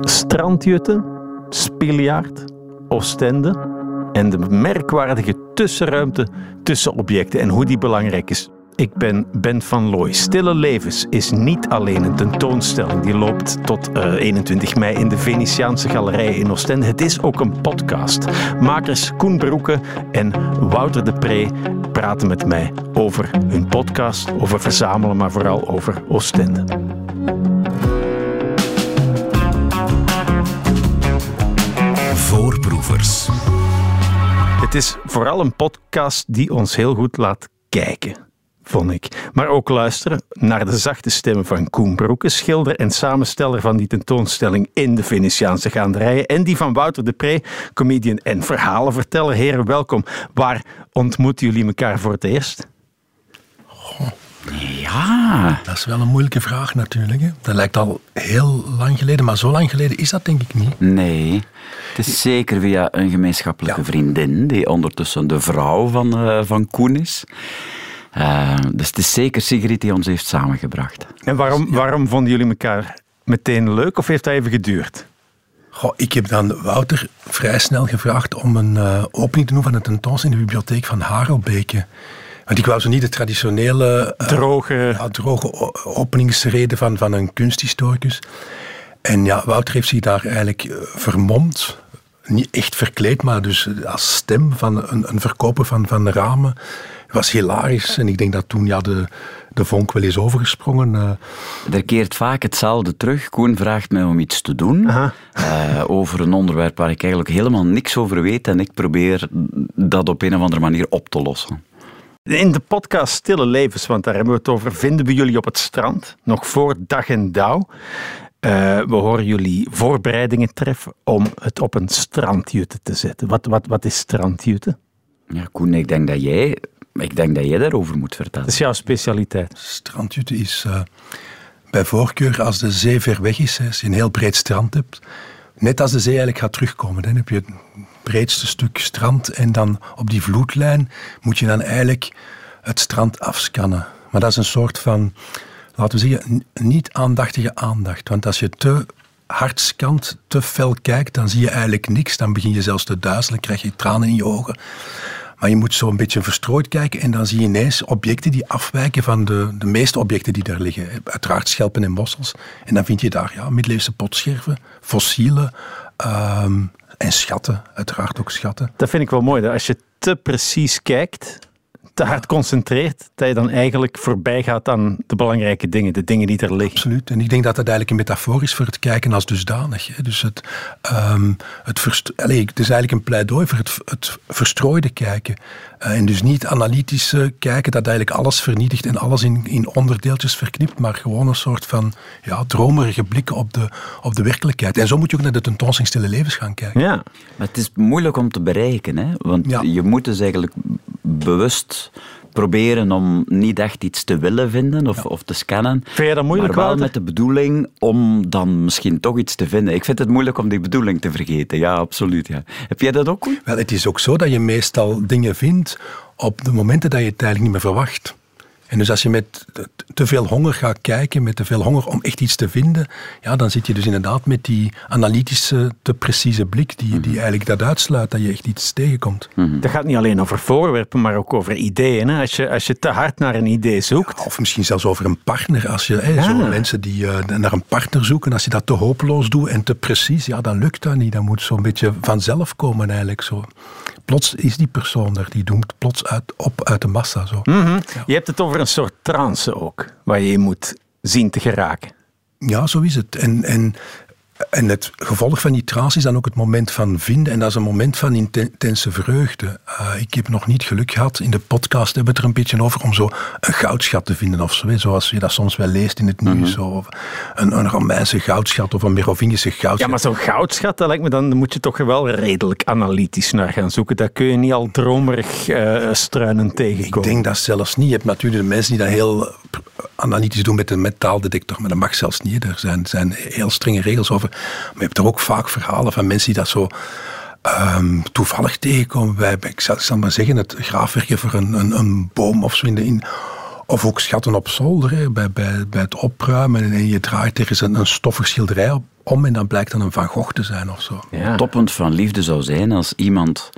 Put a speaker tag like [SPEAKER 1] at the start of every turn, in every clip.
[SPEAKER 1] Strandjutten, Spiljaard, Oostende en de merkwaardige tussenruimte tussen objecten en hoe die belangrijk is. Ik ben Ben van Looy. Stille Levens is niet alleen een tentoonstelling die loopt tot uh, 21 mei in de Venetiaanse Galerij in Oostende. Het is ook een podcast. Makers Koen Broeke en Wouter de Pre praten met mij over hun podcast, over verzamelen, maar vooral over Oostende.
[SPEAKER 2] Voorproevers.
[SPEAKER 1] Het is vooral een podcast die ons heel goed laat kijken, vond ik. Maar ook luisteren naar de zachte stemmen van Koen Broeke, schilder en samensteller van die tentoonstelling in de Venetiaanse gaanderijen. En die van Wouter de Pre, comedian en verhalenverteller. Heren, welkom. Waar ontmoeten jullie elkaar voor het eerst?
[SPEAKER 2] Ja.
[SPEAKER 3] Dat is wel een moeilijke vraag natuurlijk. Hè. Dat lijkt al heel lang geleden, maar zo lang geleden is dat denk ik niet.
[SPEAKER 2] Nee. Het is zeker via een gemeenschappelijke vriendin, die ondertussen de vrouw van, uh, van Koen is. Uh, dus het is zeker Sigrid die ons heeft samengebracht.
[SPEAKER 1] En waarom, waarom vonden jullie elkaar meteen leuk of heeft dat even geduurd?
[SPEAKER 3] Goh, ik heb dan Wouter vrij snel gevraagd om een uh, opening te doen van een tentoonstelling in de bibliotheek van Harelbeke. Want ik wou zo niet de traditionele
[SPEAKER 1] uh, droge,
[SPEAKER 3] ja, droge openingsreden van, van een kunsthistoricus. En ja, Wouter heeft zich daar eigenlijk vermomd. Niet echt verkleed, maar dus als stem van een, een verkoper van, van ramen. Het was hilarisch. En ik denk dat toen ja, de, de vonk wel is overgesprongen. Uh.
[SPEAKER 2] Er keert vaak hetzelfde terug. Koen vraagt mij om iets te doen uh, over een onderwerp waar ik eigenlijk helemaal niks over weet. En ik probeer dat op een of andere manier op te lossen.
[SPEAKER 1] In de podcast Stille Levens, want daar hebben we het over, vinden we jullie op het strand, nog voor dag en dauw. Uh, we horen jullie voorbereidingen treffen om het op een strandjutte te zetten. Wat, wat, wat is strandjutte?
[SPEAKER 2] Ja, Koen, ik denk dat jij, ik denk dat jij daarover moet vertellen.
[SPEAKER 1] Dat is jouw specialiteit.
[SPEAKER 3] Strandjutte is uh, bij voorkeur als de zee ver weg is, als je een heel breed strand hebt. Net als de zee eigenlijk gaat terugkomen, dan heb je breedste stuk strand en dan op die vloedlijn moet je dan eigenlijk het strand afscannen. Maar dat is een soort van laten we zeggen, niet aandachtige aandacht. Want als je te hard scant, te fel kijkt, dan zie je eigenlijk niks. Dan begin je zelfs te duizelen, krijg je tranen in je ogen. Maar je moet zo een beetje verstrooid kijken en dan zie je ineens objecten die afwijken van de, de meeste objecten die daar liggen. Uiteraard schelpen en bossels. En dan vind je daar ja, middeleeuwse potscherven, fossielen um, en schatten. Uiteraard ook schatten.
[SPEAKER 1] Dat vind ik wel mooi. Als je te precies kijkt, te hard concentreert, dat je dan eigenlijk voorbij gaat aan de belangrijke dingen, de dingen die er liggen.
[SPEAKER 3] Absoluut. En ik denk dat dat eigenlijk een metafoor is voor het kijken als dusdanig. Hè. Dus het, um, het, verst Allee, het is eigenlijk een pleidooi voor het, het verstrooide kijken. Uh, en dus niet analytisch kijken dat eigenlijk alles vernietigt en alles in, in onderdeeltjes verknipt, maar gewoon een soort van ja, dromerige blik op de, op de werkelijkheid. En zo moet je ook naar de tentoonstelling Stille Levens gaan kijken.
[SPEAKER 2] Ja, maar het is moeilijk om te bereiken, hè? want ja. je moet dus eigenlijk bewust proberen om niet echt iets te willen vinden of, ja. of te scannen.
[SPEAKER 1] Vind je dat moeilijk,
[SPEAKER 2] Maar wel met de bedoeling om dan misschien toch iets te vinden. Ik vind het moeilijk om die bedoeling te vergeten. Ja, absoluut. Ja. Heb jij dat ook?
[SPEAKER 3] Wel, het is ook zo dat je meestal dingen vindt op de momenten dat je het eigenlijk niet meer verwacht. En dus als je met te veel honger gaat kijken, met te veel honger om echt iets te vinden, ja, dan zit je dus inderdaad met die analytische, te precieze blik die, die eigenlijk dat uitsluit, dat je echt iets tegenkomt.
[SPEAKER 1] Mm-hmm. Dat gaat niet alleen over voorwerpen, maar ook over ideeën. Hè? Als, je, als je te hard naar een idee zoekt.
[SPEAKER 3] Ja, of misschien zelfs over een partner. Als je, hè, ja. zo mensen die uh, naar een partner zoeken, als je dat te hopeloos doet en te precies, ja, dan lukt dat niet. Dat moet zo'n beetje vanzelf komen eigenlijk zo. Plots is die persoon er, die doemt plots uit, op uit de massa. Zo.
[SPEAKER 1] Ja. Je hebt het over een soort trance ook, waar je je moet zien te geraken.
[SPEAKER 3] Ja, zo is het. En, en, en het gevolg van die trance is dan ook het moment van vinden. En dat is een moment van intense vreugde. Uh, ik heb nog niet geluk gehad. In de podcast hebben we het er een beetje over om zo een goudschat te vinden of zo. Zoals je dat soms wel leest in het nieuws. Zo, of een, een Romeinse goudschat of een Merovingische goudschat.
[SPEAKER 1] Ja, maar zo'n goudschat, dat lijkt me dan, moet je toch wel redelijk analytisch naar gaan zoeken. Daar kun je niet al dromerig uh, struinen tegenkomen.
[SPEAKER 3] Ik denk dat zelfs niet. Je hebt natuurlijk de mensen die dat heel analytisch doen met een metaaldetector, maar dat mag zelfs niet. Er zijn, zijn heel strenge regels over. Maar je hebt er ook vaak verhalen van mensen die dat zo um, toevallig tegenkomen bij, ik zal, ik zal maar zeggen, het graafwerken voor een, een, een boom of zo in of ook schatten op zolder, bij, bij, bij het opruimen en je draait er eens een, een stoffig schilderij op, om en dan blijkt dan een Van Gogh te zijn of zo.
[SPEAKER 2] Ja. Toppunt van liefde zou zijn als iemand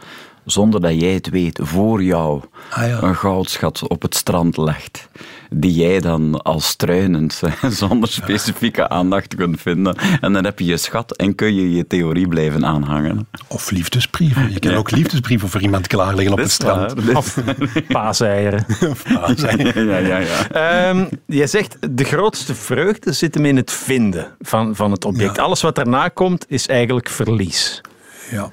[SPEAKER 2] zonder dat jij het weet, voor jou ah, ja. een goudschat op het strand legt. Die jij dan als struinend, zonder specifieke aandacht kunt vinden. En dan heb je je schat en kun je je theorie blijven aanhangen.
[SPEAKER 3] Of liefdesbrieven. Je kan ook liefdesbrieven voor iemand klaarleggen op het strand.
[SPEAKER 1] of paaseieren. of paaseieren.
[SPEAKER 2] ja, ja, ja.
[SPEAKER 1] Um, jij zegt, de grootste vreugde zit hem in het vinden van, van het object. Alles wat daarna komt, is eigenlijk verlies.
[SPEAKER 3] Ja.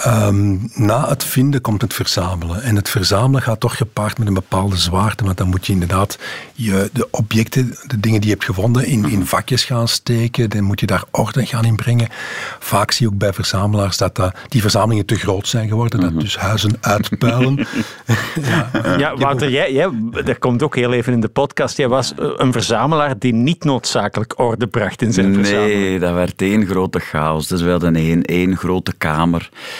[SPEAKER 3] Ehm, na het vinden komt het verzamelen. En het verzamelen gaat toch gepaard met een bepaalde zwaarte. Want dan moet je inderdaad je, de objecten, de dingen die je hebt gevonden, in, in vakjes gaan steken. Dan moet je daar orde gaan inbrengen. Vaak zie je ook bij verzamelaars dat, dat die verzamelingen te groot zijn geworden. Dat mhm. dus huizen uitpuilen.
[SPEAKER 1] ja, ja Wouter, jij, jij, dat komt ook heel even in de podcast. Jij was een verzamelaar die niet noodzakelijk orde bracht in zijn verzameling.
[SPEAKER 2] Nee, dat werd één grote chaos. Dus we hadden één, één grote kamer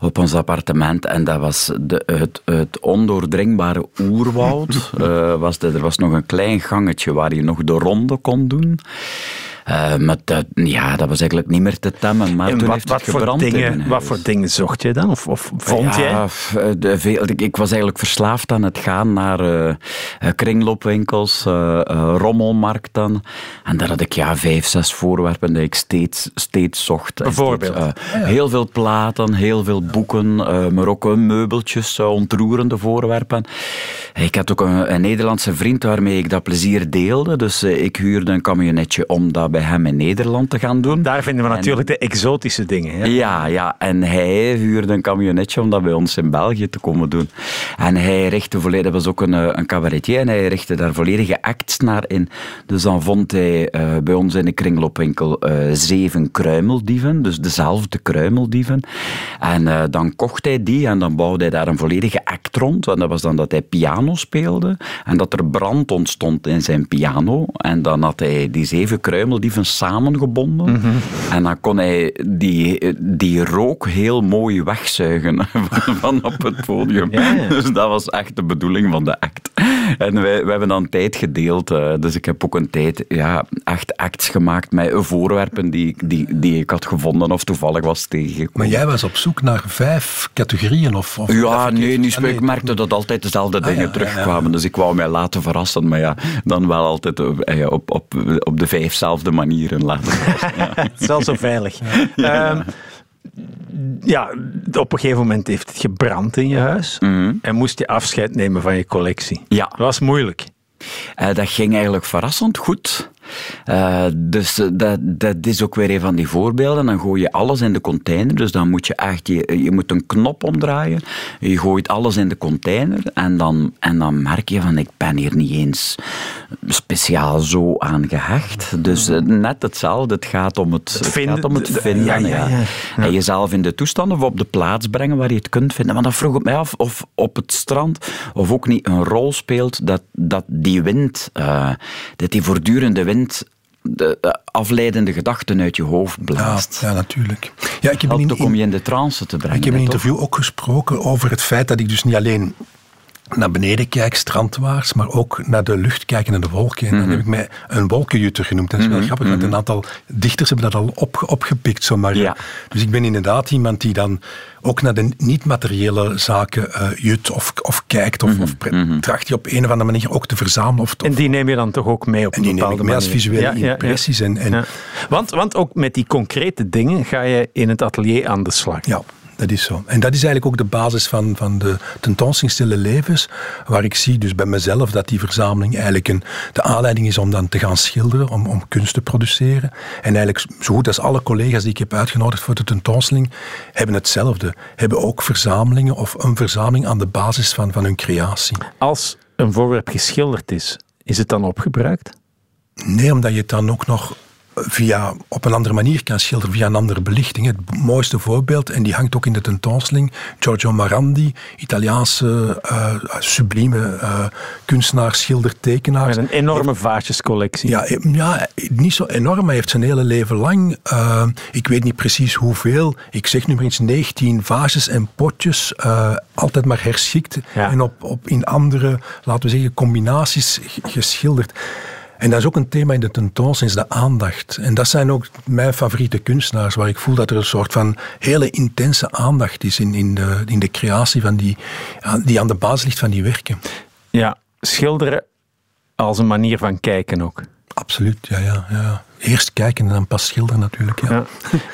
[SPEAKER 2] op ons appartement. En dat was de, het, het ondoordringbare oerwoud. uh, was er was nog een klein gangetje waar je nog de ronde kon doen. Uh, maar dat, ja, dat was eigenlijk niet meer te temmen. Maar toen wat, heeft het
[SPEAKER 1] wat
[SPEAKER 2] gebrand
[SPEAKER 1] voor dingen, Wat voor dingen zocht je dan? Of, of vond ja, jij?
[SPEAKER 2] Eh, de, veel, ik was eigenlijk verslaafd aan het gaan naar uh, kringloopwinkels, uh, rommelmarkten. En daar had ik ja, vijf, zes voorwerpen die ik steeds, steeds zocht.
[SPEAKER 1] Bijvoorbeeld?
[SPEAKER 2] Steeds, heel veel platen, heel veel boeken, maar ook meubeltjes, ontroerende voorwerpen. Ik had ook een, een, Nederlandse vriend waarmee ik dat plezier deelde. Dus ik huurde een camionetje om dat bij hem in Nederland te gaan doen.
[SPEAKER 1] Daar vinden we natuurlijk de exotische dingen. Hè?
[SPEAKER 2] Ja, ja, en hij huurde een camionetje om dat bij ons in België te komen doen. En hij richtte volledig, dat was ook een, eh, een cabaretier, en hij richtte daar volledige acts naar in. Dus dan vond hij uh, bij ons in de kringloopwinkel uh, zeven kruimeldieven, dus dezelfde kruimeldieven. En uh, dan kocht hij die en dan bouwde hij daar een volledige act rond. En dat was dan dat hij piano speelde en dat er brand ontstond in zijn piano. En dan had hij die zeven kruimeldieven samengebonden. Mm En dan kon hij die, die rook heel mooi wegzuigen van op het podium. Dus dat was echt de bedoeling van de act. En wij, wij hebben dan tijd gedeeld. Eh, dus ik heb ook een tijd ja, echt acts gemaakt met voorwerpen die, die, die ik had gevonden of toevallig was tegengekomen.
[SPEAKER 3] Maar jij was op zoek naar vijf categorieën? Of, of
[SPEAKER 2] ja, nee, nu ik merkte dat altijd dezelfde ah, dingen terugkwamen. Dus ik wou mij laten verrassen. Maar ja, dan wel altijd eh, op, op, op de vijfzelfde manieren laten verrassen. Ja.
[SPEAKER 1] het is wel zo veilig. Um, ja, op een gegeven moment heeft het gebrand in je huis. Mhm. En moest je afscheid nemen van je collectie.
[SPEAKER 2] Ja.
[SPEAKER 1] Dat was moeilijk.
[SPEAKER 2] Uh, dat ging eigenlijk verrassend goed. Uh, dus eh, dat, dat is ook weer een van die voorbeelden. Dan gooi je alles in de container. Dus dan moet je echt, je, je moet een knop omdraaien. Je gooit alles in de container. En dan, en dan merk je van, ik ben hier niet eens speciaal zo aan gehecht. Dus uh, net hetzelfde. Het gaat om het, het, vinden, gaat om het vinden. Ja, ja, ja. En jezelf in de toestand of op de plaats brengen waar je het kunt vinden. Maar dan vroeg ik mij af of op het strand of ook niet een rol speelt dat, dat die wind, uh, dat die voortdurende wind de afleidende gedachten uit je hoofd blaast.
[SPEAKER 3] Ja, ja natuurlijk. Ja,
[SPEAKER 2] ik heb Helpt ook om je in de trance te brengen.
[SPEAKER 3] Ik heb in een interview ook gesproken over het feit dat ik dus niet alleen naar beneden kijk, strandwaarts, maar ook naar de lucht kijken en de wolken. En dan mhm. heb ik mij een wolkenjutter genoemd. Dat is wel mhm. grappig, want een mhm. aantal dichters hebben dat al op, opgepikt. Zomaar. Ja. Dus ik ben inderdaad iemand die dan ook naar de niet-materiële zaken uh, jut of, of kijkt of, of tracht je op een of andere manier ook te verzamelen. Of,
[SPEAKER 1] en die neem je dan toch ook mee op een
[SPEAKER 3] en die
[SPEAKER 1] bepaalde
[SPEAKER 3] neem ik mee als visuele ja, impressies. En, en
[SPEAKER 1] want, want ook met die concrete dingen ga je in het atelier aan de slag.
[SPEAKER 3] Ja dat is zo. En dat is eigenlijk ook de basis van, van de tentoonstelling Stille Levens, waar ik zie dus bij mezelf dat die verzameling eigenlijk een, de aanleiding is om dan te gaan schilderen, om, om kunst te produceren. En eigenlijk zo goed als alle collega's die ik heb uitgenodigd voor de tentoonstelling, hebben hetzelfde. Hebben ook verzamelingen of een verzameling aan de basis van, van hun creatie.
[SPEAKER 1] Als een voorwerp geschilderd is, is het dan opgebruikt?
[SPEAKER 3] Nee, omdat je het dan ook nog via, op een andere manier kan schilderen, via een andere belichting. Het mooiste voorbeeld, en die hangt ook in de tentoonstelling, Giorgio Marandi, Italiaanse uh, sublieme uh, kunstenaar, schilder, tekenaar.
[SPEAKER 1] Met een enorme vaasjescollectie.
[SPEAKER 3] Ja, eh, ja, niet zo enorm, hij heeft zijn hele leven lang, uh, ik weet niet precies hoeveel, ik zeg nu maar eens 19 vaasjes en potjes, altijd maar herschikt en op, op in andere, laten we zeggen, combinaties geschilderd. En dat is ook een thema in de tentoonstelling, de aandacht. En dat zijn ook mijn favoriete kunstenaars, waar ik voel dat er een soort van hele intense aandacht is in, in, de, in de creatie van die, die aan de basis ligt van die werken.
[SPEAKER 1] Ja, schilderen als een manier van kijken ook.
[SPEAKER 3] Absoluut, ja, ja, ja. Eerst kijken en dan pas schilderen natuurlijk. Ja. ja.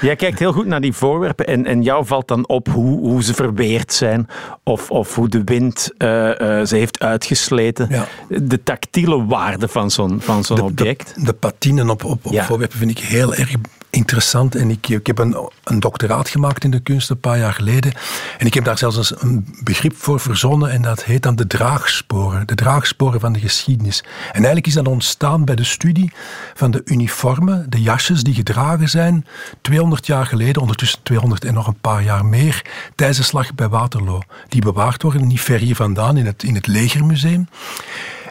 [SPEAKER 1] Jij kijkt heel goed naar die voorwerpen en, en jou valt dan op hoe, hoe ze verweerd zijn of, of hoe de wind uh, uh, ze heeft uitgesleten. Ja. De tactiele waarde van zo'n van zo'n object.
[SPEAKER 3] De, de patinen op, op, op ja. voorwerpen vind ik heel erg interessant. En ik, ik heb een, een doctoraat gemaakt in de kunst een paar jaar geleden. En ik heb daar zelfs een begrip voor verzonnen. En dat heet dan de draagsporen. De draagsporen van de geschiedenis. En eigenlijk is dat ontstaan bij de studie van de uniformen, de jasjes die gedragen zijn 200 jaar geleden, ondertussen 200 en nog een paar jaar meer, tijdens de slag bij Waterloo. Die bewaard worden, niet ver hier vandaan, in het, in het Legermuseum.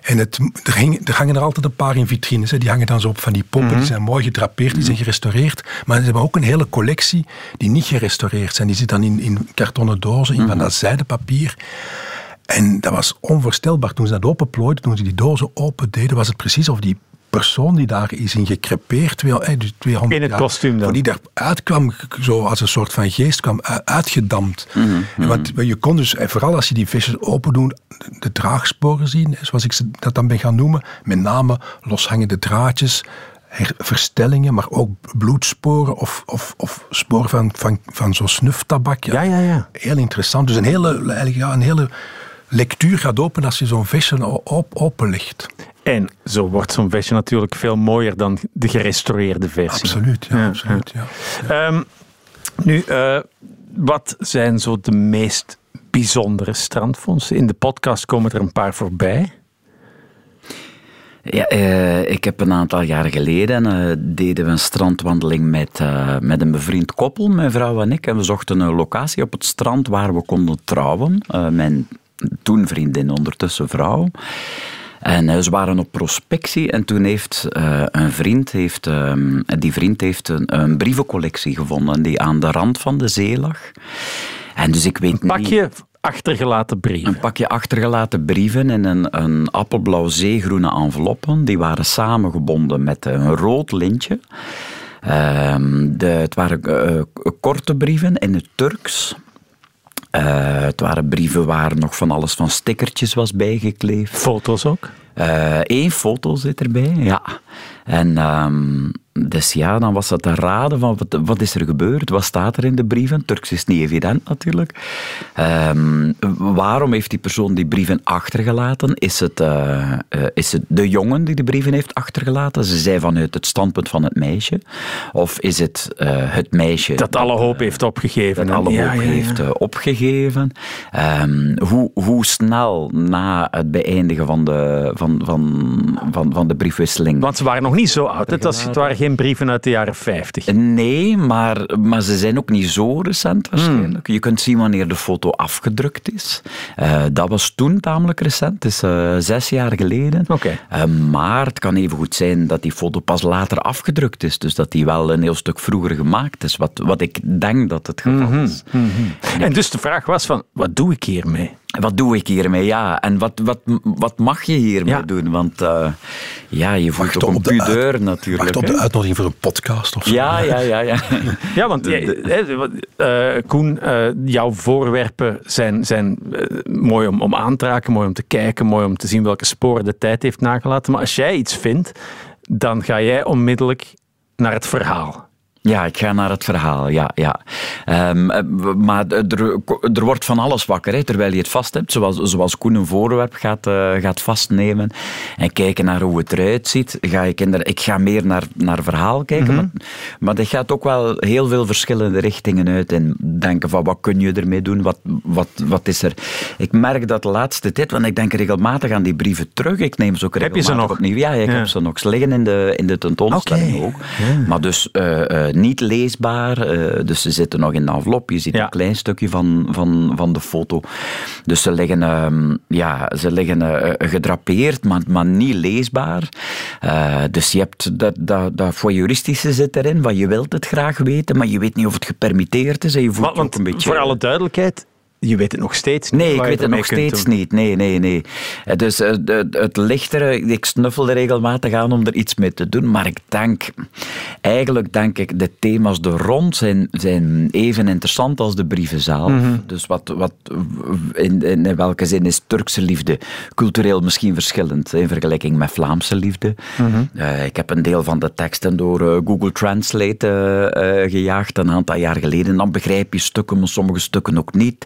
[SPEAKER 3] En het, er, er, hangen er altijd een paar in vitrines. Hè. Die hangen dan zo op van die poppen. Die mhm. zijn mooi gedrapeerd, die zijn gerestaureerd. Maar ze hebben ook een hele collectie die niet gerestaureerd zijn. Die zit dan in, in kartonnen dozen, in van mhm. dat zijdepapier. En dat was onvoorstelbaar. Toen ze dat openplooiden, toen ze die dozen open deden, was het precies of die persoon die daar is in gekrepeerd, 200
[SPEAKER 1] in het kostuum dan.
[SPEAKER 3] Die daaruit kwam, zo als een soort van geest, kwam uitgedampt. Mm Want je kon dus, vooral als je die visjes open doen, de draagsporen zien, zoals ik dat dan ben gaan noemen. Met name loshangende draadjes, verstellingen, maar ook bloedsporen of, of, of sporen van, van, van zo'n snuftabak.
[SPEAKER 1] Ja. ja, ja,
[SPEAKER 3] Heel interessant. Dus een hele, eigenlijk, ja, een hele lectuur gaat open als je zo'n visje op, openlegt.
[SPEAKER 1] En zo wordt zo'n versie natuurlijk veel mooier dan de gerestaureerde versie.
[SPEAKER 3] Absoluut, ja. absoluut, ja.
[SPEAKER 1] Ehm, nu, uh, wat zijn zo de meest bijzondere strandfondsen? In de podcast komen er een paar voorbij.
[SPEAKER 2] Ja, uh, ik heb een aantal jaar geleden uh, deden we een strandwandeling met, uh, met een bevriend koppel, mijn vrouw en ik. En we zochten een locatie op het strand waar we konden trouwen. mijn toen vriendin, ondertussen vrouw. En uh, ze waren op prospectie en toen heeft uh, een vriend, heeft, uh, die vriend heeft een, een, brievencollectie gevonden die aan de rand van de zee lag. En dus ik weet
[SPEAKER 1] een pakje achtergelaten brieven.
[SPEAKER 2] Een pakje achtergelaten brieven in een, een appelblauw zeegroene enveloppen. Die waren samengebonden met een rood lintje. Ehm, de, het waren eh, korte brieven in het Turks. Uh, het waren brieven waar nog van alles van stickertjes was bijgekleefd.
[SPEAKER 1] Foto's ook?
[SPEAKER 2] Eén uh, foto zit erbij, ja. En um, dus ja, dan was dat te raden van wat, wat, is er gebeurd, wat staat er in de brieven. Turks is niet evident natuurlijk. Um, waarom heeft die persoon die brieven achtergelaten? Is het, uh, uh, is het de jongen die de brieven heeft achtergelaten? Ze zei vanuit het standpunt van het meisje. Of is het uh, het meisje...
[SPEAKER 1] Dat alle hoop heeft opgegeven.
[SPEAKER 2] Dat alle ja, hoop ja, ja. heeft opgegeven. Um, hoe, hoe snel na het beëindigen van de, van, van, van, van de briefwisseling...
[SPEAKER 1] Want ze waren nog niet zo oud. Het, was, het waren geen brieven uit de jaren 50.
[SPEAKER 2] Nee, maar, maar ze zijn ook niet zo recent waarschijnlijk. Hmm. Je kunt zien wanneer de foto afgedrukt is. Uh, dat was toen tamelijk recent, het is uh, zes jaar geleden.
[SPEAKER 1] Okay.
[SPEAKER 2] Uh, maar het kan even goed zijn dat die foto pas later afgedrukt is. Dus dat die wel een heel stuk vroeger gemaakt is. Wat, wat ik denk dat het geval mhm, is.
[SPEAKER 1] Mm -hmm. En dus de vraag was van, wat doe ik hiermee?
[SPEAKER 2] Wat doe ik hiermee? Ja, en wat, wat, wat mag je hiermee ja. doen? Want uh, ja, je voelt toch een pudeur natuurlijk.
[SPEAKER 3] Wacht op de uitnodiging voor een podcast of zo.
[SPEAKER 2] Ja, ja, ja. Ja,
[SPEAKER 1] ja want uh, Koen, uh, jouw voorwerpen zijn, zijn mooi om, om aan te raken, mooi om te kijken, mooi om te zien welke sporen de tijd heeft nagelaten. Maar als jij iets vindt, dan ga jij onmiddellijk naar het verhaal.
[SPEAKER 2] Ja, ik ga naar het verhaal, ja. ja. Um, maar er, er wordt van alles wakker, hè, terwijl je het vast hebt. Zoals, zoals Koen een voorwerp gaat, uh, gaat vastnemen en kijken naar hoe het eruit ziet. Ga ik, in ik ga meer naar, naar verhaal kijken, mm -hmm. maar, maar dat gaat ook wel heel veel verschillende richtingen uit. En denken van, wat kun je ermee doen? Wat, wat, wat is er? Ik merk dat de laatste tijd, want ik denk regelmatig aan die brieven terug. Ik neem ze ook regelmatig
[SPEAKER 1] heb je ze nog?
[SPEAKER 2] opnieuw. Ja, ik ja. heb ze nog. Ze liggen in de, in de tentoonstelling okay. ook. Ja. Maar dus... Uh, uh, niet leesbaar. Uh, dus ze zitten nog in de envelop. Je ziet ja. een klein stukje van, van, van de foto. Dus ze liggen, uh, ja, ze liggen uh, gedrapeerd, maar, maar niet leesbaar. dus je hebt dat, dat, dat voyeuristische zit erin, want je wilt het graag weten, maar je weet niet of het gepermitteerd is. En je voelt
[SPEAKER 1] want,
[SPEAKER 2] ook een beetje...
[SPEAKER 1] Voor alle duidelijkheid, je weet het nog steeds niet.
[SPEAKER 2] Nee, ik weet het nog steeds
[SPEAKER 1] doen.
[SPEAKER 2] niet. Nee, nee, nee. Eh, Dus eh, de- het lichtere, ik snuffel er regelmatig aan om er iets mee te doen. Maar ik denk, eigenlijk denk ik, de thema's er rond zijn, zijn even interessant als de brieven zelf.
[SPEAKER 1] Mhm.
[SPEAKER 2] Dus wat, wat, in, in, welke zin is Turkse liefde cultureel misschien verschillend in vergelijking met Vlaamse liefde?
[SPEAKER 1] Mhm.
[SPEAKER 2] Eh, ik heb een deel van de teksten door eh, Google Translate eh, eh, gejaagd een aantal jaar geleden. Dan begrijp je stukken, maar sommige stukken ook niet.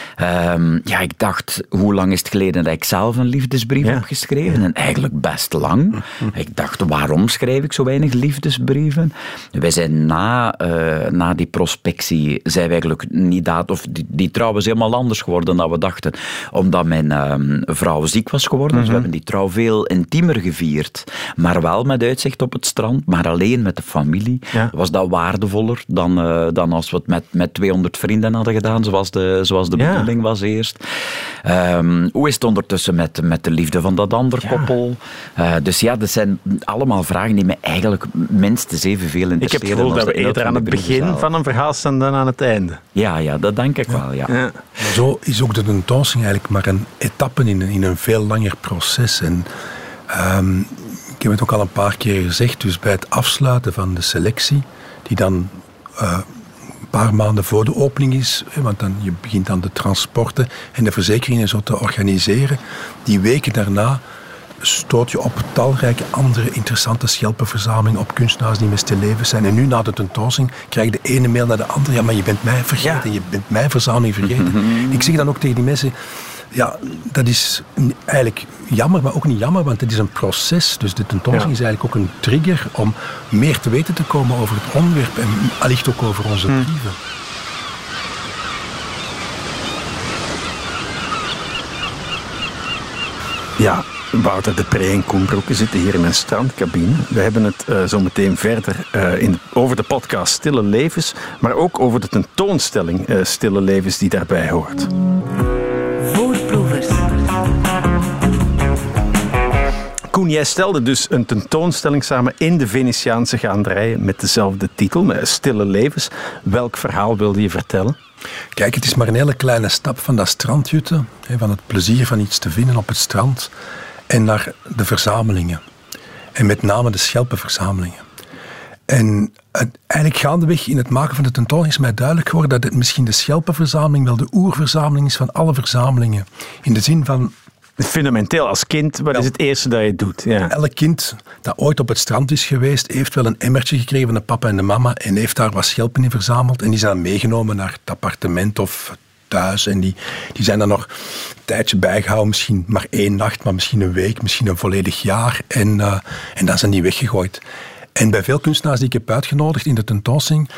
[SPEAKER 2] Ehm, ja, ik dacht, hoe lang is het geleden dat ik zelf een liefdesbrief
[SPEAKER 1] Ja.
[SPEAKER 2] heb geschreven? En eigenlijk best lang. Ik dacht, waarom schrijf ik zo weinig liefdesbrieven? Wij zijn na, eh, na die prospectie, zijn we eigenlijk niet dat, of die, die trouw is helemaal anders geworden dan we dachten. Omdat mijn ehm, vrouw ziek was geworden. Dus we hebben die trouw veel intiemer gevierd. Maar wel met uitzicht op het strand, maar alleen met de familie.
[SPEAKER 1] Ja.
[SPEAKER 2] Was dat waardevoller dan, eh, dan als we het met, met 200 vrienden hadden gedaan, zoals de, zoals de
[SPEAKER 1] Ja.
[SPEAKER 2] Was eerst. Ehm, hoe is het ondertussen met, met de liefde van dat andere koppel? Eh, dus ja, dat zijn allemaal vragen die me eigenlijk minstens evenveel
[SPEAKER 1] Ik heb
[SPEAKER 2] interesseren.
[SPEAKER 1] het gevoel dat we eerder aan het begin van een verhaal staan dan aan het einde.
[SPEAKER 2] Ja, ja, dat denk ik wel, ja.
[SPEAKER 3] Maar zo is ook de tentoonstelling eigenlijk maar een etappe in een, in een veel langer proces. En ehm, ik heb het ook al een paar keer gezegd, dus bij het afsluiten van de selectie, die dan eh, paar maanden voor de opening is, want dan, je begint dan de transporten en de verzekeringen zo te organiseren, die weken daarna stoot je op talrijke andere interessante schelpenverzamelingen op kunstenaars die met stil leven zijn. En nu na de tentoonstelling krijg je de ene mail naar de andere. Ja, maar je bent mij vergeten. Je bent mijn verzameling vergeten. Ik zeg dan ook tegen die mensen... Ja, dat is eigenlijk jammer, maar ook niet jammer, want het is een proces. Dus de tentoonstelling
[SPEAKER 1] Ja.
[SPEAKER 3] is eigenlijk ook een trigger om meer te weten te komen over het onderwerp en allicht ook over onze brieven.
[SPEAKER 1] Ja, Wouter de Pre en Koen Broeke zitten hier in een strandcabine. We hebben het eh, zo meteen verder eh, in, over de podcast Stille Levens, maar ook over de tentoonstelling eh, Stille Levens die daarbij hoort. Jij stelde dus een tentoonstelling samen in de Venetiaanse gaanderijen met dezelfde titel, met Stille Levens. Welk verhaal wilde je vertellen?
[SPEAKER 3] Kijk, het is maar een hele kleine stap van dat strandjutten, van het plezier van iets te vinden op het strand, en naar de verzamelingen. En met name de schelpenverzamelingen. En eigenlijk gaandeweg in het maken van de tentoonstelling is mij duidelijk geworden dat het misschien de schelpenverzameling wel de oerverzameling is van alle verzamelingen. In de zin van
[SPEAKER 1] Fundamenteel als kind, wat is het eerste dat je doet? Ja.
[SPEAKER 3] elk kind dat ooit op het strand is geweest, heeft wel een emmertje gekregen van de papa en de mama en heeft daar wat schelpen in verzameld. En die zijn dan meegenomen naar het appartement of thuis. En die, die zijn dan nog een tijdje bijgehouden, misschien maar één nacht, maar misschien een week, misschien een volledig jaar. En, eh, en dan zijn die weggegooid. En bij veel kunstenaars die ik heb uitgenodigd in de tentoonstelling,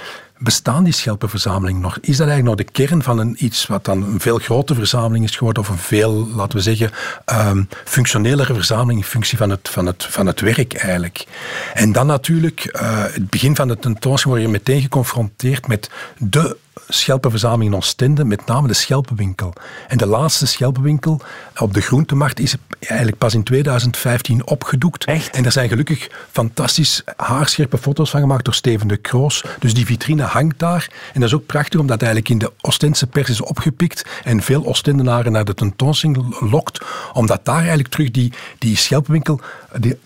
[SPEAKER 3] bestaan die schelpenverzamelingen nog? Is dat eigenlijk nog de kern van een, iets wat dan een veel grotere verzameling is geworden, of een veel, laten we zeggen, ehm, functionelere verzameling in functie van het, van, het, van het werk eigenlijk? En dan natuurlijk, eh, het begin van de tentoonstelling word je meteen geconfronteerd met de schelpenverzameling in Oostende, met name de schelpenwinkel. En de laatste schelpenwinkel op de groentemarkt is eigenlijk pas in 2015 opgedoekt.
[SPEAKER 1] Echt?
[SPEAKER 3] En er zijn gelukkig fantastisch haarscherpe foto's van gemaakt door Steven de Kroos. Dus die vitrine hangt daar. En dat is ook prachtig omdat het eigenlijk in de Oostense pers is opgepikt en veel Oostendenaren naar de tentoonstelling lokt. Omdat daar eigenlijk terug die, die schelpenwinkel...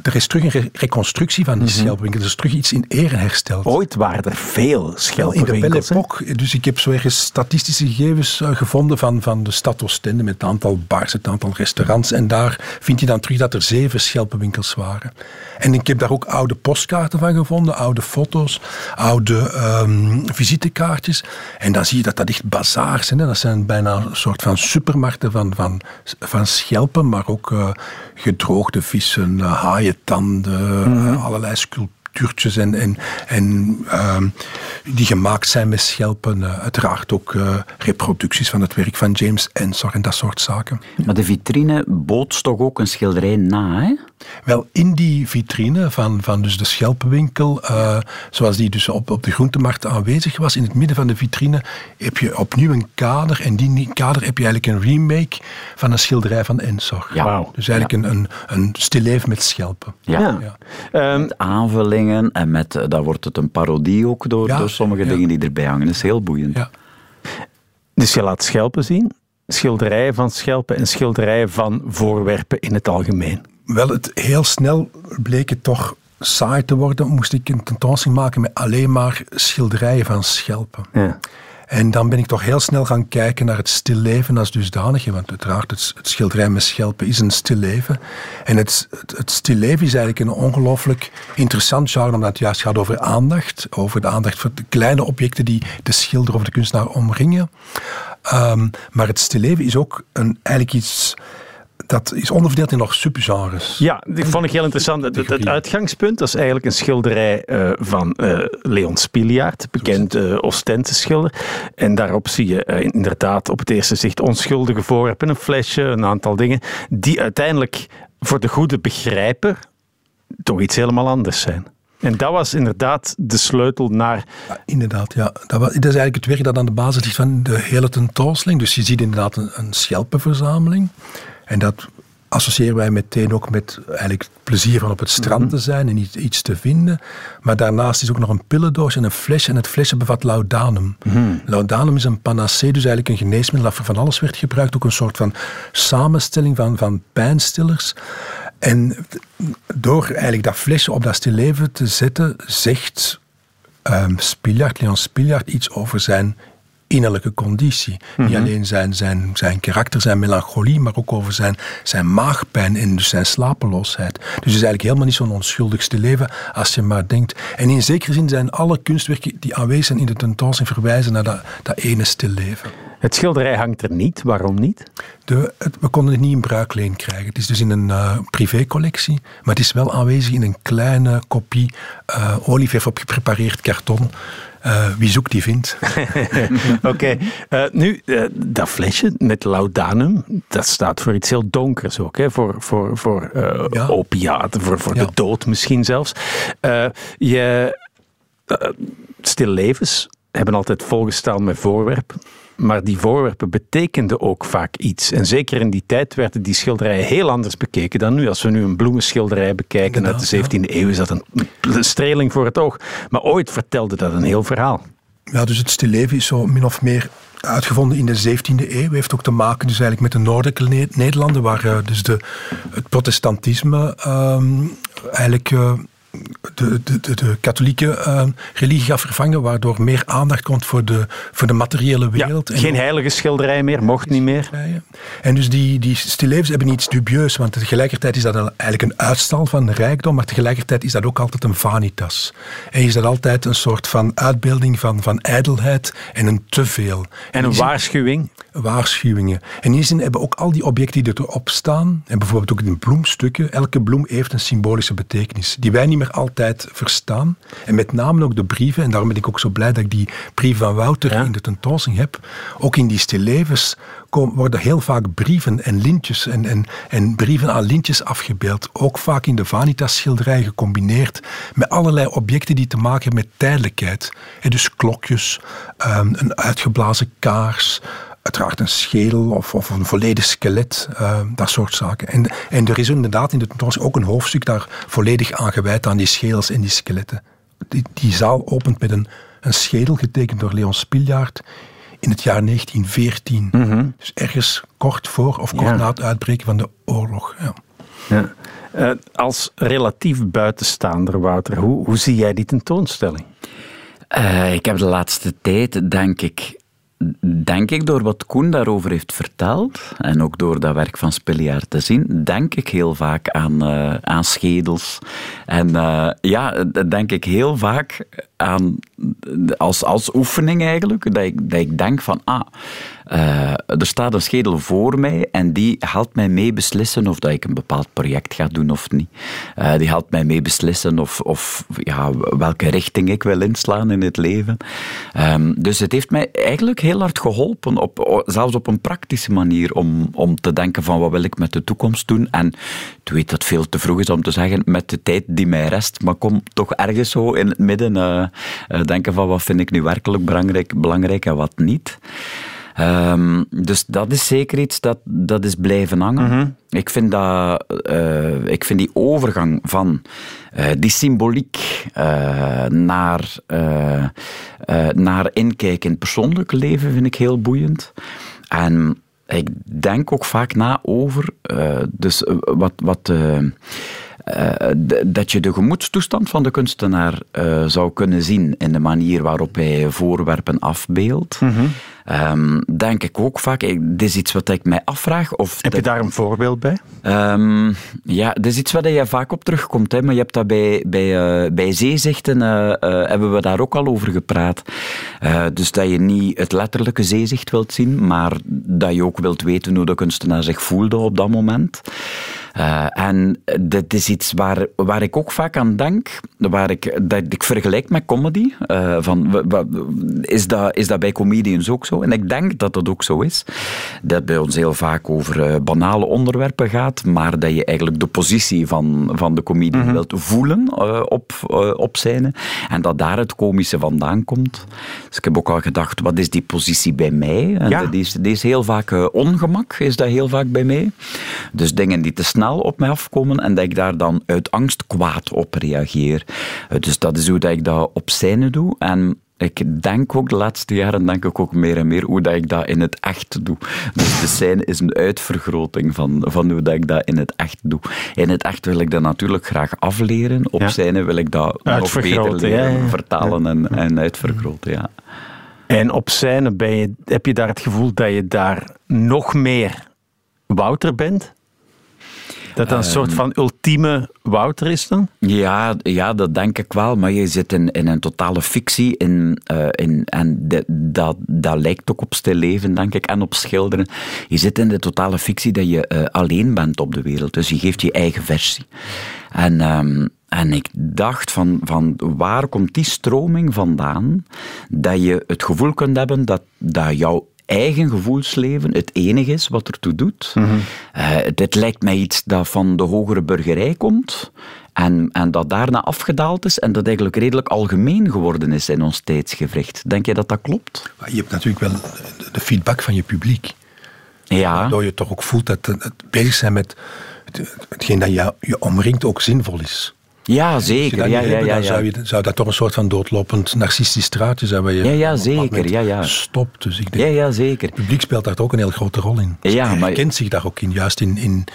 [SPEAKER 3] Er is terug een re- reconstructie van die schelpenwinkel. Er is terug iets in ere hersteld.
[SPEAKER 1] Ooit waren er veel
[SPEAKER 3] Wel, in de Belle
[SPEAKER 1] schelpenwinkels.
[SPEAKER 3] dus ik heb zo ergens statistische gegevens eh, gevonden van, van de stad Oostende met het aantal bars, het aantal restaurants. En daar vind je dan terug dat er zeven schelpenwinkels waren. En ik heb daar ook oude postkaarten van gevonden, oude foto's, oude ehm, visitekaartjes. En dan zie je dat dat echt bazaars zijn. Hè. Dat zijn bijna een soort van supermarkten van, van, van schelpen, maar ook eh, gedroogde vissen, eh, haaientanden, eh, allerlei sculptuurtjes en, en, en ehm, die gemaakt zijn met schelpen. eh, uiteraard ook eh, reproducties van het werk van James Ensor en dat soort zaken.
[SPEAKER 2] Maar de vitrine bootst toch ook een schilderij na, hè?
[SPEAKER 3] Wel, in die vitrine van, van dus de schelpenwinkel, eh, zoals die dus op, op de groentemarkt aanwezig was, in het midden van de vitrine heb je opnieuw een kader. En die kader heb je eigenlijk een remake van een schilderij van Ensor.
[SPEAKER 2] Ja.
[SPEAKER 1] Wauw.
[SPEAKER 3] Dus eigenlijk een, een, een stilleven met schelpen.
[SPEAKER 2] Ja.
[SPEAKER 1] Ja.
[SPEAKER 3] Ja.
[SPEAKER 1] Ehm,
[SPEAKER 2] En met, eh, dan wordt het een parodie ook door,
[SPEAKER 3] Ja,
[SPEAKER 2] door sommige
[SPEAKER 3] ja.
[SPEAKER 2] dingen die erbij hangen. Dat is heel boeiend.
[SPEAKER 3] Ja.
[SPEAKER 1] Dus je laat schelpen zien, schilderijen van schelpen en schilderijen van voorwerpen in het algemeen.
[SPEAKER 3] Wel, het heel snel bleek het toch saai te worden. Moest ik een tentoonstelling maken met alleen maar schilderijen van schelpen.
[SPEAKER 1] Ja.
[SPEAKER 3] En dan ben ik toch heel snel gaan kijken naar het stilleven als dusdanig. Want uiteraard, het, het schilderij met schelpen is een stilleven. En het, het, het stilleven is eigenlijk een ongelooflijk interessant genre, omdat het juist gaat over aandacht. Over de aandacht voor de kleine objecten die de schilder of de kunstenaar omringen. Um, maar het stilleven is ook een, eigenlijk iets dat is onderverdeeld in nog subgenres.
[SPEAKER 1] Ja, dat vond ik heel interessant. Het, het uitgangspunt dat is eigenlijk een schilderij uh, van uh, Leon Spiliaert, bekend uh, Ostende schilder. En daarop zie je inderdaad op het eerste zicht onschuldige voorwerpen, een flesje, een aantal dingen, die uiteindelijk voor de goede begrijper toch iets helemaal anders zijn. En dat was inderdaad de sleutel naar.
[SPEAKER 3] Ja, inderdaad, ja. Dat, was, dat, is eigenlijk het werk dat aan de basis ligt van de hele tentoonstelling. Dus je ziet inderdaad een, een schelpenverzameling. En dat associëren wij meteen ook met eigenlijk het plezier van op het strand mhm. te zijn en iets, iets te vinden. Maar daarnaast is ook nog een pillendoos en een flesje. En het flesje bevat laudanum. Mm Laudanum is een panacee, dus eigenlijk een geneesmiddel dat voor van alles werd gebruikt. Ook een soort van samenstelling van, van pijnstillers. En door eigenlijk dat flesje op dat stilleven te zetten, zegt um, Spiljart, Leon Spiljart, iets over zijn innerlijke conditie. Niet mhm. alleen zijn, zijn, zijn karakter, zijn melancholie, maar ook over zijn, zijn maagpijn en dus zijn slapeloosheid. Dus het is eigenlijk helemaal niet zo'n onschuldigste leven als je maar denkt. En in zekere zin zijn alle kunstwerken die aanwezig zijn in de tentoonstelling verwijzen naar dat, dat ene leven.
[SPEAKER 1] Het schilderij hangt er niet. Waarom niet?
[SPEAKER 3] De, het, we konden het niet in bruikleen krijgen. Het is dus in een uh, privécollectie, maar het is wel aanwezig in een kleine kopie uh, olie op geprepareerd karton. Uh, wie zoekt, die vindt.
[SPEAKER 1] Oké, okay. uh, nu, uh, dat flesje met laudanum, dat staat voor iets heel donkers ook, hè? voor, voor, voor ja. opiaten, voor, voor ja. de dood misschien zelfs. je, stille levens hebben altijd volgestaan met voorwerpen. Maar die voorwerpen betekenden ook vaak iets. En zeker in die tijd werden die schilderijen heel anders bekeken dan nu. Als we nu een bloemenschilderij bekijken uit de 17e eeuw, is dat een, streling voor het oog. Maar ooit vertelde dat een heel verhaal.
[SPEAKER 3] Ja, dus het stilleven is zo min of meer uitgevonden in de 17e eeuw. Heeft ook te maken dus eigenlijk met de noordelijke Nederlanden, waar uh, dus de, het protestantisme um, eigenlijk... Uh, de, de, de, de katholieke uh, religie gaat vervangen, waardoor meer aandacht komt voor de, voor de materiële wereld.
[SPEAKER 1] Ja, geen heilige schilderij meer, mocht niet meer.
[SPEAKER 3] En dus die, die stillevens hebben iets dubieus, want tegelijkertijd is dat eigenlijk een uitstal van rijkdom, maar tegelijkertijd is dat ook altijd een vanitas. En is dat altijd een soort van uitbeelding van, van ijdelheid en een teveel.
[SPEAKER 1] En een waarschuwing?
[SPEAKER 3] Waarschuwingen. En in die zin hebben ook al die objecten die erop staan, en bijvoorbeeld ook in bloemstukken, elke bloem heeft een symbolische betekenis, die wij niet meer altijd verstaan. En met name ook de brieven, en daarom ben ik ook zo blij dat ik die brief van Wouter in de tentoonstelling heb. Ook in die stillevens worden heel vaak brieven en lintjes en, en, en brieven aan lintjes afgebeeld. Ook vaak in de Vanitas-schilderij gecombineerd met allerlei objecten die te maken hebben met tijdelijkheid. En dus klokjes, um, een uitgeblazen kaars, uiteraard een schedel of, of een volledig skelet, uh, dat soort zaken. En, en er is inderdaad in de tentoonstelling ook een hoofdstuk daar volledig aan gewijd aan die schedels en die skeletten. Die, die zaal opent met een, een schedel getekend door Leon Spiljaard in het jaar 1914. Mhm. Dus ergens kort voor of kort na het uitbreken van de oorlog. Ja.
[SPEAKER 1] ja. Uh, als relatief buitenstaander, Wouter, hoe, hoe zie jij die tentoonstelling?
[SPEAKER 2] Uh, ik heb de laatste tijd, denk ik, denk ik, door wat Koen daarover heeft verteld, en ook door dat werk van Spilliaar te zien, denk ik heel vaak aan, uh, aan schedels. En uh, ja, denk ik heel vaak als, als oefening eigenlijk, dat ik, dat ik denk van, ah, uh, er staat een schedel voor mij en die helpt mij mee beslissen of dat ik een bepaald project ga doen of niet. Uh, die helpt mij mee beslissen of, of ja, welke richting ik wil inslaan in het leven. Um, dus het heeft mij eigenlijk heel hard geholpen, op, zelfs op een praktische manier, om, om te denken van wat wil ik met de toekomst doen. En ik weet dat veel te vroeg is om te zeggen, met de tijd die mij rest, maar kom toch ergens zo in het midden uh, denken van wat vind ik nu werkelijk belangrijk, belangrijk en wat niet. Um, dus dat is zeker iets dat, dat is blijven hangen. Mm -hmm. Ik vind, dat, uh, ik vind die overgang van uh, die symboliek uh, naar eh, naar inkijken in het persoonlijke leven vind ik heel boeiend. En ik denk ook vaak na over, dus wat, wat dat je de gemoedstoestand van de kunstenaar zou kunnen zien in de manier waarop hij voorwerpen afbeeldt. Mm -hmm. um, denk ik ook vaak, dit is iets wat ik mij afvraag. Of
[SPEAKER 1] Heb je daar een voorbeeld bij?
[SPEAKER 2] Um, ja, dit is iets waar je vaak op terugkomt. Hè, maar je hebt dat bij, bij, uh, bij zeezichten, uh, uh, hebben we daar ook al over gepraat. dus dat je niet het letterlijke zeezicht wilt zien, maar dat je ook wilt weten hoe de kunstenaar zich voelde op dat moment. Uh, en dat is iets waar, waar ik ook vaak aan denk, waar ik, dat ik vergelijk met comedy. Uh, van, is, dat, is dat bij comedians ook zo? En ik denk dat dat ook zo is. Dat bij ons heel vaak over uh, banale onderwerpen gaat, maar dat je eigenlijk de positie van, van de comedian mm -hmm. wilt voelen op, op scène. En dat daar het komische vandaan komt. Dus ik heb ook al gedacht, wat is die positie bij mij? En ja. die, is, die is heel vaak ongemak, is dat heel vaak bij mij. Dus dingen die te snel op mij afkomen en dat ik daar dan uit angst kwaad op reageer. Dus dat is hoe dat ik dat op scène doe. En ik denk ook de laatste jaren denk ik ook meer en meer hoe dat ik dat in het echt doe. Dus de scène is een uitvergroting van, van hoe dat ik dat in het echt doe. In het echt wil ik dat natuurlijk graag afleren. Op ja. scène wil ik dat nog beter leren, ja, ja. vertalen en, en uitvergroten. Ja.
[SPEAKER 1] En op scène ben je, heb je daar het gevoel dat je daar nog meer Wouter bent? Dat dat een soort van ultieme Wouter is dan?
[SPEAKER 2] Ja, ja dat denk ik wel. Maar je zit in, in een totale fictie. In, uh, in, en de, dat, dat lijkt ook op stil leven, denk ik, en op schilderen. Je zit in de totale fictie dat je uh, alleen bent op de wereld. Dus je geeft je eigen versie. En... Um, en ik dacht van, van waar komt die stroming vandaan dat je het gevoel kunt hebben dat, dat jouw eigen gevoelsleven het enige is wat ertoe doet. Mm -hmm. uh, dit lijkt mij iets dat van de hogere burgerij komt. En, en dat daarna afgedaald is en dat eigenlijk redelijk algemeen geworden is in ons tijdsgevricht. Denk je dat dat klopt?
[SPEAKER 3] Je hebt natuurlijk wel de feedback van je publiek.
[SPEAKER 2] Ja.
[SPEAKER 3] Waardoor je toch ook voelt dat het bezig zijn met hetgeen dat je, je omringt ook zinvol is.
[SPEAKER 2] Ja, zeker. Ja, ja, ja,
[SPEAKER 3] dan
[SPEAKER 2] ja.
[SPEAKER 3] Zou, je, zou dat toch een soort van doodlopend narcistisch straatje zijn waar je
[SPEAKER 2] ja, ja, zeker. Ja, ja.
[SPEAKER 3] stopt. Dus ik denk,
[SPEAKER 2] ja, ja, zeker.
[SPEAKER 3] Het publiek speelt daar ook een heel grote rol in. Dus
[SPEAKER 2] ja,
[SPEAKER 3] maar... kent zich daar ook in, juist in, in,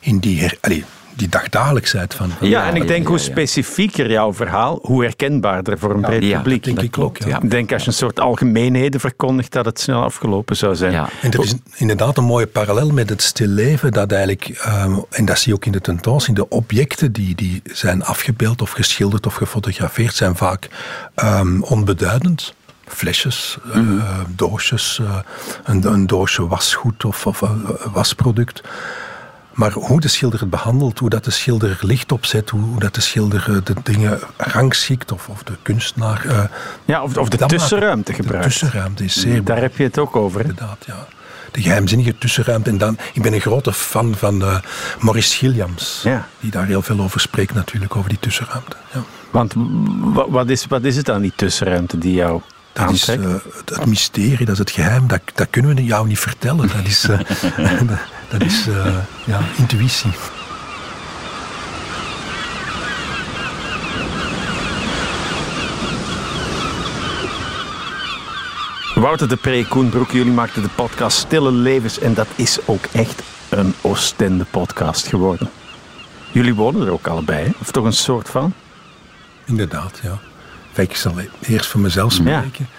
[SPEAKER 3] in die, her, allee, die dagdagelijksheid van. van
[SPEAKER 1] ja, en ik denk hoe specifieker jouw verhaal, hoe herkenbaarder voor een breed
[SPEAKER 3] ja,
[SPEAKER 1] publiek.
[SPEAKER 3] denk ik ook. Ja.
[SPEAKER 1] Ik denk als je een soort algemeenheden verkondigt, dat het snel afgelopen zou zijn.
[SPEAKER 2] Ja.
[SPEAKER 3] En er is inderdaad een mooie parallel met het stilleven, dat eigenlijk, um, en dat zie je ook in de tentoonstelling, de objecten die, die zijn afgebeeld of geschilderd of gefotografeerd zijn vaak um, onbeduidend flesjes, mm -hmm. uh, doosjes, uh, een, een, doosje wasgoed of, of uh, wasproduct. Maar hoe de schilder het behandelt, hoe dat de schilder licht opzet, hoe, hoe dat de schilder de dingen rangschikt of, of de kunstenaar. Uh,
[SPEAKER 1] ja, of, of de tussenruimte gebruikt.
[SPEAKER 3] De tussenruimte is zeer.
[SPEAKER 1] Daar heb je het ook over. Hè?
[SPEAKER 3] Inderdaad, ja. De geheimzinnige tussenruimte. En dan, ik ben een grote fan van uh, Maurice Gilliams,
[SPEAKER 1] ja.
[SPEAKER 3] die daar heel veel over spreekt, natuurlijk, over die tussenruimte. Ja.
[SPEAKER 1] Want wat is, wat is het dan, die tussenruimte die jou
[SPEAKER 3] dat is uh, het, mysterie, dat is het geheim, dat, dat kunnen we jou niet vertellen. Dat is, uh, dat, dat is uh, ja, intuïtie.
[SPEAKER 1] Wouter de Pre, Koen Broek, jullie maakten de podcast Stille Levens en dat is ook echt een Oostende podcast geworden. Jullie wonen er ook allebei, hè? of toch een soort van?
[SPEAKER 3] Inderdaad, ja. Ik zal eerst voor mezelf spreken. Ja.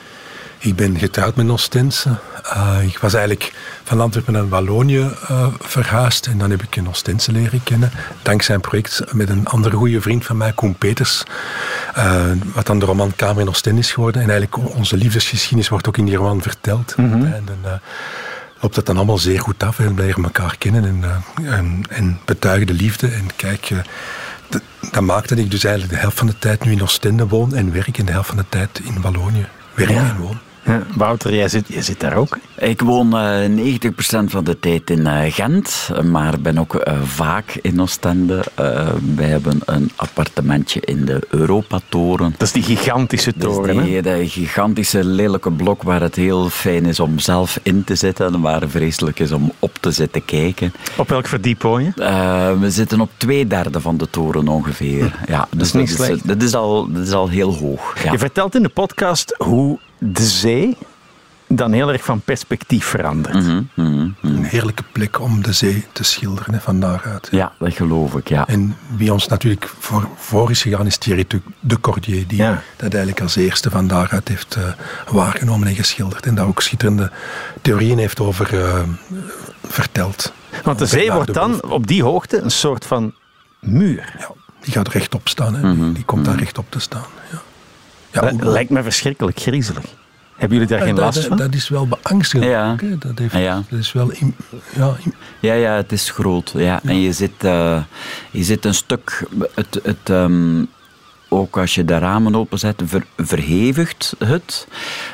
[SPEAKER 3] Ik ben getrouwd met Ostense. Uh, ik was eigenlijk van Antwerpen naar Wallonië uh, verhuisd. En dan heb ik een Ostense leren kennen. Dankzij een project met een andere goede vriend van mij, Koen Peters. Uh, wat dan de roman Kamer in Oostende is geworden. En eigenlijk onze liefdesgeschiedenis wordt ook in die roman verteld.
[SPEAKER 1] Mhm.
[SPEAKER 3] Mm -hmm. En dan loopt dat dan allemaal zeer goed af. En we leren elkaar kennen en, en, en betuigen de liefde. En kijk dat maakte dat ik dus eigenlijk de helft van de tijd nu in Oostende woon en werk en de helft van de tijd in Wallonië werk
[SPEAKER 1] ja.
[SPEAKER 3] en woon.
[SPEAKER 1] Ja, Wouter, jij zit, jij zit daar ook.
[SPEAKER 2] Ik woon eh 90% van de tijd in eh, Gent, maar ben ook eh, vaak in Oostende. Wij hebben een appartementje in de Europatoren.
[SPEAKER 1] Dat is die gigantische
[SPEAKER 2] Dat is
[SPEAKER 1] toren. hè?
[SPEAKER 2] die, dat gigantische lelijke blok waar het heel fijn is om zelf in te zitten en waar vreselijk is om op te zitten kijken.
[SPEAKER 1] Op welk verdiep woon je?
[SPEAKER 2] We zitten op twee derde van de toren ongeveer. Ja, dus
[SPEAKER 1] is niet slecht.
[SPEAKER 2] dat is, al, dat is al heel hoog. Ja.
[SPEAKER 1] Je vertelt in de podcast hoe de zee dan heel erg van perspectief verandert.
[SPEAKER 2] Mhm, mhm.
[SPEAKER 3] Een heerlijke plek om de zee te schilderen, hè, van daaruit.
[SPEAKER 2] ja, dat geloof ik. Ja.
[SPEAKER 3] En wie ons natuurlijk voor, voor is gegaan, is Thierry de, de Cordier, die
[SPEAKER 1] Ja.
[SPEAKER 3] dat eigenlijk als eerste van daaruit heeft eh, waargenomen en geschilderd. En daar ook schitterende theorieën heeft over eh, verteld.
[SPEAKER 1] Want de zee wordt dan op die hoogte een soort van muur.
[SPEAKER 3] Ja, die gaat rechtop staan. Hè.
[SPEAKER 2] Mhm,
[SPEAKER 3] Die komt daar rechtop te staan. Ja. Ja,
[SPEAKER 1] Dat lijkt me verschrikkelijk griezelig. Hebben jullie daar geen
[SPEAKER 3] dat,
[SPEAKER 1] last
[SPEAKER 3] dat,
[SPEAKER 1] van?
[SPEAKER 3] dat is wel beangstigend.
[SPEAKER 2] Ja.
[SPEAKER 3] ook. Dat, heeft,
[SPEAKER 2] Ja.
[SPEAKER 3] dat is wel... ja,
[SPEAKER 2] Ja, ja, het is groot. Ja. En je zit, eh, je zit een stuk... Het, het, ehm, ook als je de ramen openzet, ver, verhevigt het.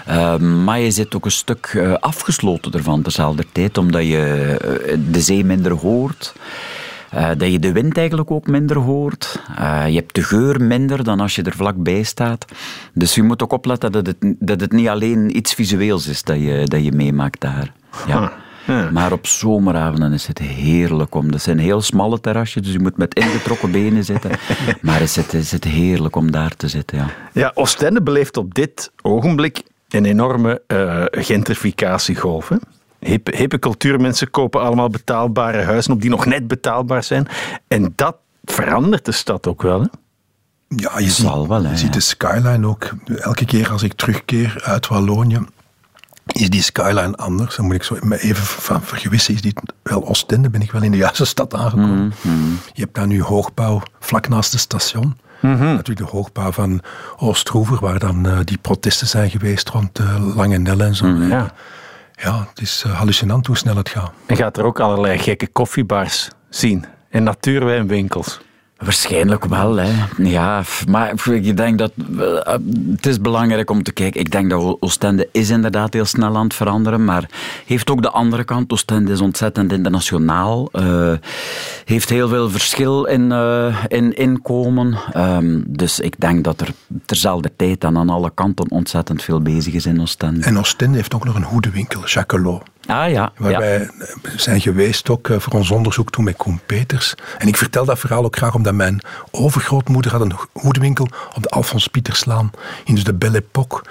[SPEAKER 2] Ehm, maar je zit ook een stuk eh, afgesloten ervan tezelfde tijd, omdat je eh, de zee minder hoort. Eh, dat je de wind eigenlijk ook minder hoort. Eh, je hebt de geur minder dan als je er vlakbij staat. Dus je moet ook opletten dat het, dat het niet alleen iets visueels is dat je, dat je meemaakt daar. Ja.
[SPEAKER 1] Ja.
[SPEAKER 2] Maar op zomeravonden is het heerlijk om. Dat zijn heel smalle terrasjes, dus je moet met ingetrokken benen zitten. Maar is het, is het heerlijk om daar te zitten, ja.
[SPEAKER 1] Ja, Oostende beleeft op dit ogenblik een enorme eh, gentrificatiegolf. Hè? Hippe, hippe cultuurmensen kopen allemaal betaalbare huizen op die nog net betaalbaar zijn. En dat verandert de stad ook wel. Hè?
[SPEAKER 3] Ja, je, ziet,
[SPEAKER 2] wel, hè,
[SPEAKER 3] je
[SPEAKER 2] ja.
[SPEAKER 3] ziet de skyline ook. Elke keer als ik terugkeer uit Wallonië, is die skyline anders. Dan moet ik zo me even van vergewissen, is dit wel Oostende? Ben ik wel in de juiste stad aangekomen?
[SPEAKER 2] Mhm,
[SPEAKER 3] Je hebt daar nu hoogbouw vlak naast het station. Natuurlijk de hoogbouw van Oostroever, waar dan eh, die protesten zijn geweest rond uh, Lange Nel en zo.
[SPEAKER 1] Ja.
[SPEAKER 3] Ja, het is uh, hallucinant hoe snel het gaat.
[SPEAKER 1] En gaat er ook allerlei gekke koffiebars zien. En natuurwijnwinkels.
[SPEAKER 2] Waarschijnlijk wel, hè. Ja, maar ik denk dat... eh, Het is belangrijk om te kijken. Ik denk dat Oostende is inderdaad heel snel aan het veranderen, maar heeft ook de andere kant. Oostende is ontzettend internationaal. eh, heeft heel veel verschil in, eh, in inkomen. Ehm, dus ik denk dat er terzelfde tijd en aan alle kanten ontzettend veel bezig is in Oostende.
[SPEAKER 3] En Oostende heeft ook nog een hoedenwinkel, Jacquelot.
[SPEAKER 2] Ah ja,
[SPEAKER 3] Waar
[SPEAKER 2] ja.
[SPEAKER 3] wij zijn geweest ook eh, voor ons onderzoek toen met Koen Peters. En ik vertel dat verhaal ook graag omdat mijn overgrootmoeder had een hoedenwinkel op de Alfons Pieterslaan. In dus de Belle Époque,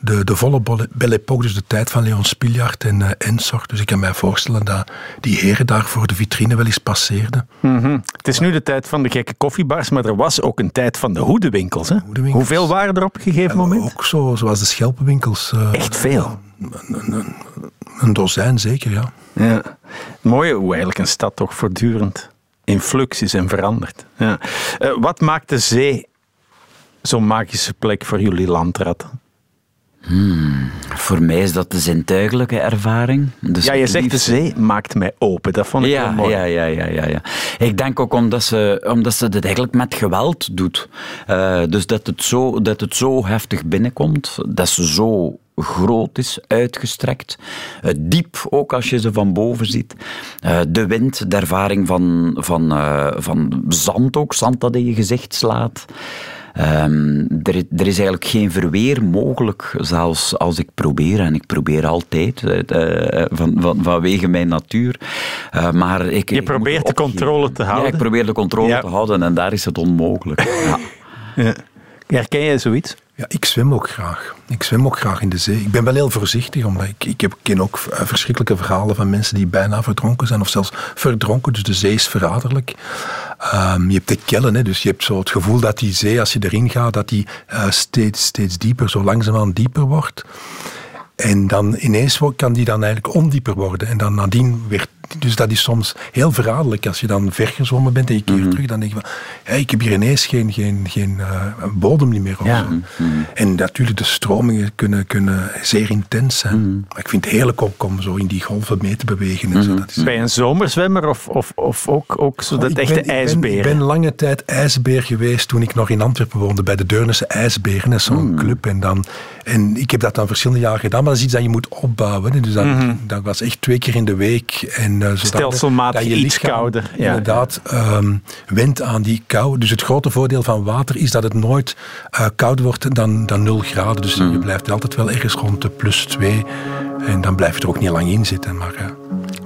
[SPEAKER 3] de, de volle Belle Époque, dus de tijd van Leon Spiljaard en uh, Ensort. Dus ik kan mij voorstellen dat die heren daar voor de vitrine wel eens passeerden.
[SPEAKER 1] Mhm. Het is nu de tijd van de gekke koffiebars, maar er was ook een tijd van de hoedenwinkels. Hè?
[SPEAKER 3] Hoedenwinkels.
[SPEAKER 1] Hoeveel waren er op een gegeven moment?
[SPEAKER 3] Ook zo, zoals de schelpenwinkels. eh,
[SPEAKER 1] Echt veel.
[SPEAKER 3] Een dozijn zeker, ja.
[SPEAKER 1] Ja. Mooi hoe eigenlijk een stad toch voortdurend in flux is en verandert. Ja. Uh, wat maakt de zee zo'n magische plek voor jullie landratten?
[SPEAKER 2] Hmm, voor mij is dat de zintuigelijke ervaring. Dus
[SPEAKER 1] ja, je zegt de zee maakt mij open. Dat vond ik
[SPEAKER 2] ja,
[SPEAKER 1] wel mooi.
[SPEAKER 2] Ja, ja, ja, ja, ja. Ik denk ook omdat ze, omdat ze dit eigenlijk met geweld doet. Uh, dus dat het, zo, dat het zo heftig binnenkomt, dat ze zo groot is, uitgestrekt. Uh, diep, ook als je ze van boven ziet. Uh, de wind, de ervaring van, van, uh, van zand ook, zand dat in je gezicht slaat. Um, er, er, is eigenlijk geen verweer mogelijk, zelfs als ik probeer, en ik probeer altijd, uh, van, van, vanwege mijn natuur. Uh, maar ik,
[SPEAKER 1] Je probeert de controle te houden?
[SPEAKER 2] Ja, ik probeer de controle ja. te houden en daar is het onmogelijk. Ja.
[SPEAKER 1] ja. Herken jij zoiets?
[SPEAKER 3] Ja, ik zwem ook graag. Ik zwem ook graag in de zee. Ik ben wel heel voorzichtig, omdat ik, ik heb, ken ook verschrikkelijke verhalen van mensen die bijna verdronken zijn, of zelfs verdronken. Dus de zee is verraderlijk. Um, je hebt de kellen, hè, dus je hebt zo het gevoel dat die zee, als je erin gaat, dat die uh, steeds, steeds dieper, zo langzaamaan dieper wordt. En dan ineens kan die dan eigenlijk ondieper worden. En dan nadien weer dus dat is soms heel verraderlijk. Als je dan vergezwommen bent en je keert terug, dan denk je van, hey, ik heb hier ineens geen, geen, geen uh, bodem niet meer. Of
[SPEAKER 1] Ja.
[SPEAKER 3] zo. En natuurlijk, de stromingen kunnen, kunnen zeer intens zijn. Maar ik vind het heerlijk ook om zo in die golven mee te bewegen. En zo. Dat is,
[SPEAKER 1] Bij een zomerzwemmer of, of, of ook, ook zo dat
[SPEAKER 3] Oh, Ik
[SPEAKER 1] echte
[SPEAKER 3] ben- ik ben-
[SPEAKER 1] ijsberen?
[SPEAKER 3] Ik ben lange tijd ijsbeer geweest toen ik nog in Antwerpen woonde, bij de Deurnense IJsberen. Dat is zo'n
[SPEAKER 1] Hmm.
[SPEAKER 3] club. En, dan, en ik heb dat dan verschillende jaren gedaan, maar dat is iets dat je moet opbouwen. hè. Dus dat, dat was echt twee keer in de week. En, eh.
[SPEAKER 1] Stelselmatig
[SPEAKER 3] dat je
[SPEAKER 1] iets
[SPEAKER 3] lichaam
[SPEAKER 1] kouder, ja.
[SPEAKER 3] Inderdaad, ehm wendt aan die kou. Dus het grote voordeel van water is dat het nooit eh, kouder wordt dan, dan 0 graden. Dus
[SPEAKER 1] Mhm.
[SPEAKER 3] je blijft altijd wel ergens rond de plus 2. En dan blijf je er ook niet lang in zitten. Maar, eh,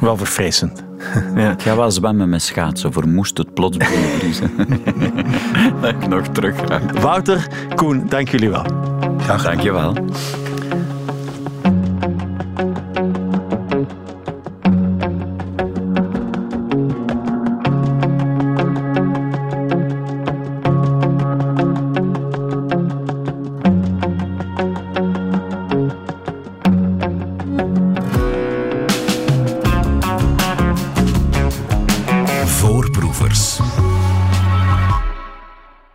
[SPEAKER 1] Wel verfrissend. ja.
[SPEAKER 2] Ik ga wel zwemmen met schaatsen, voor moest het plots bevriezen. dat ik nog terug ga.
[SPEAKER 1] Wouter, Koen, dank jullie wel.
[SPEAKER 3] graag gedaan.
[SPEAKER 2] Dankjewel.
[SPEAKER 4] Voorproevers.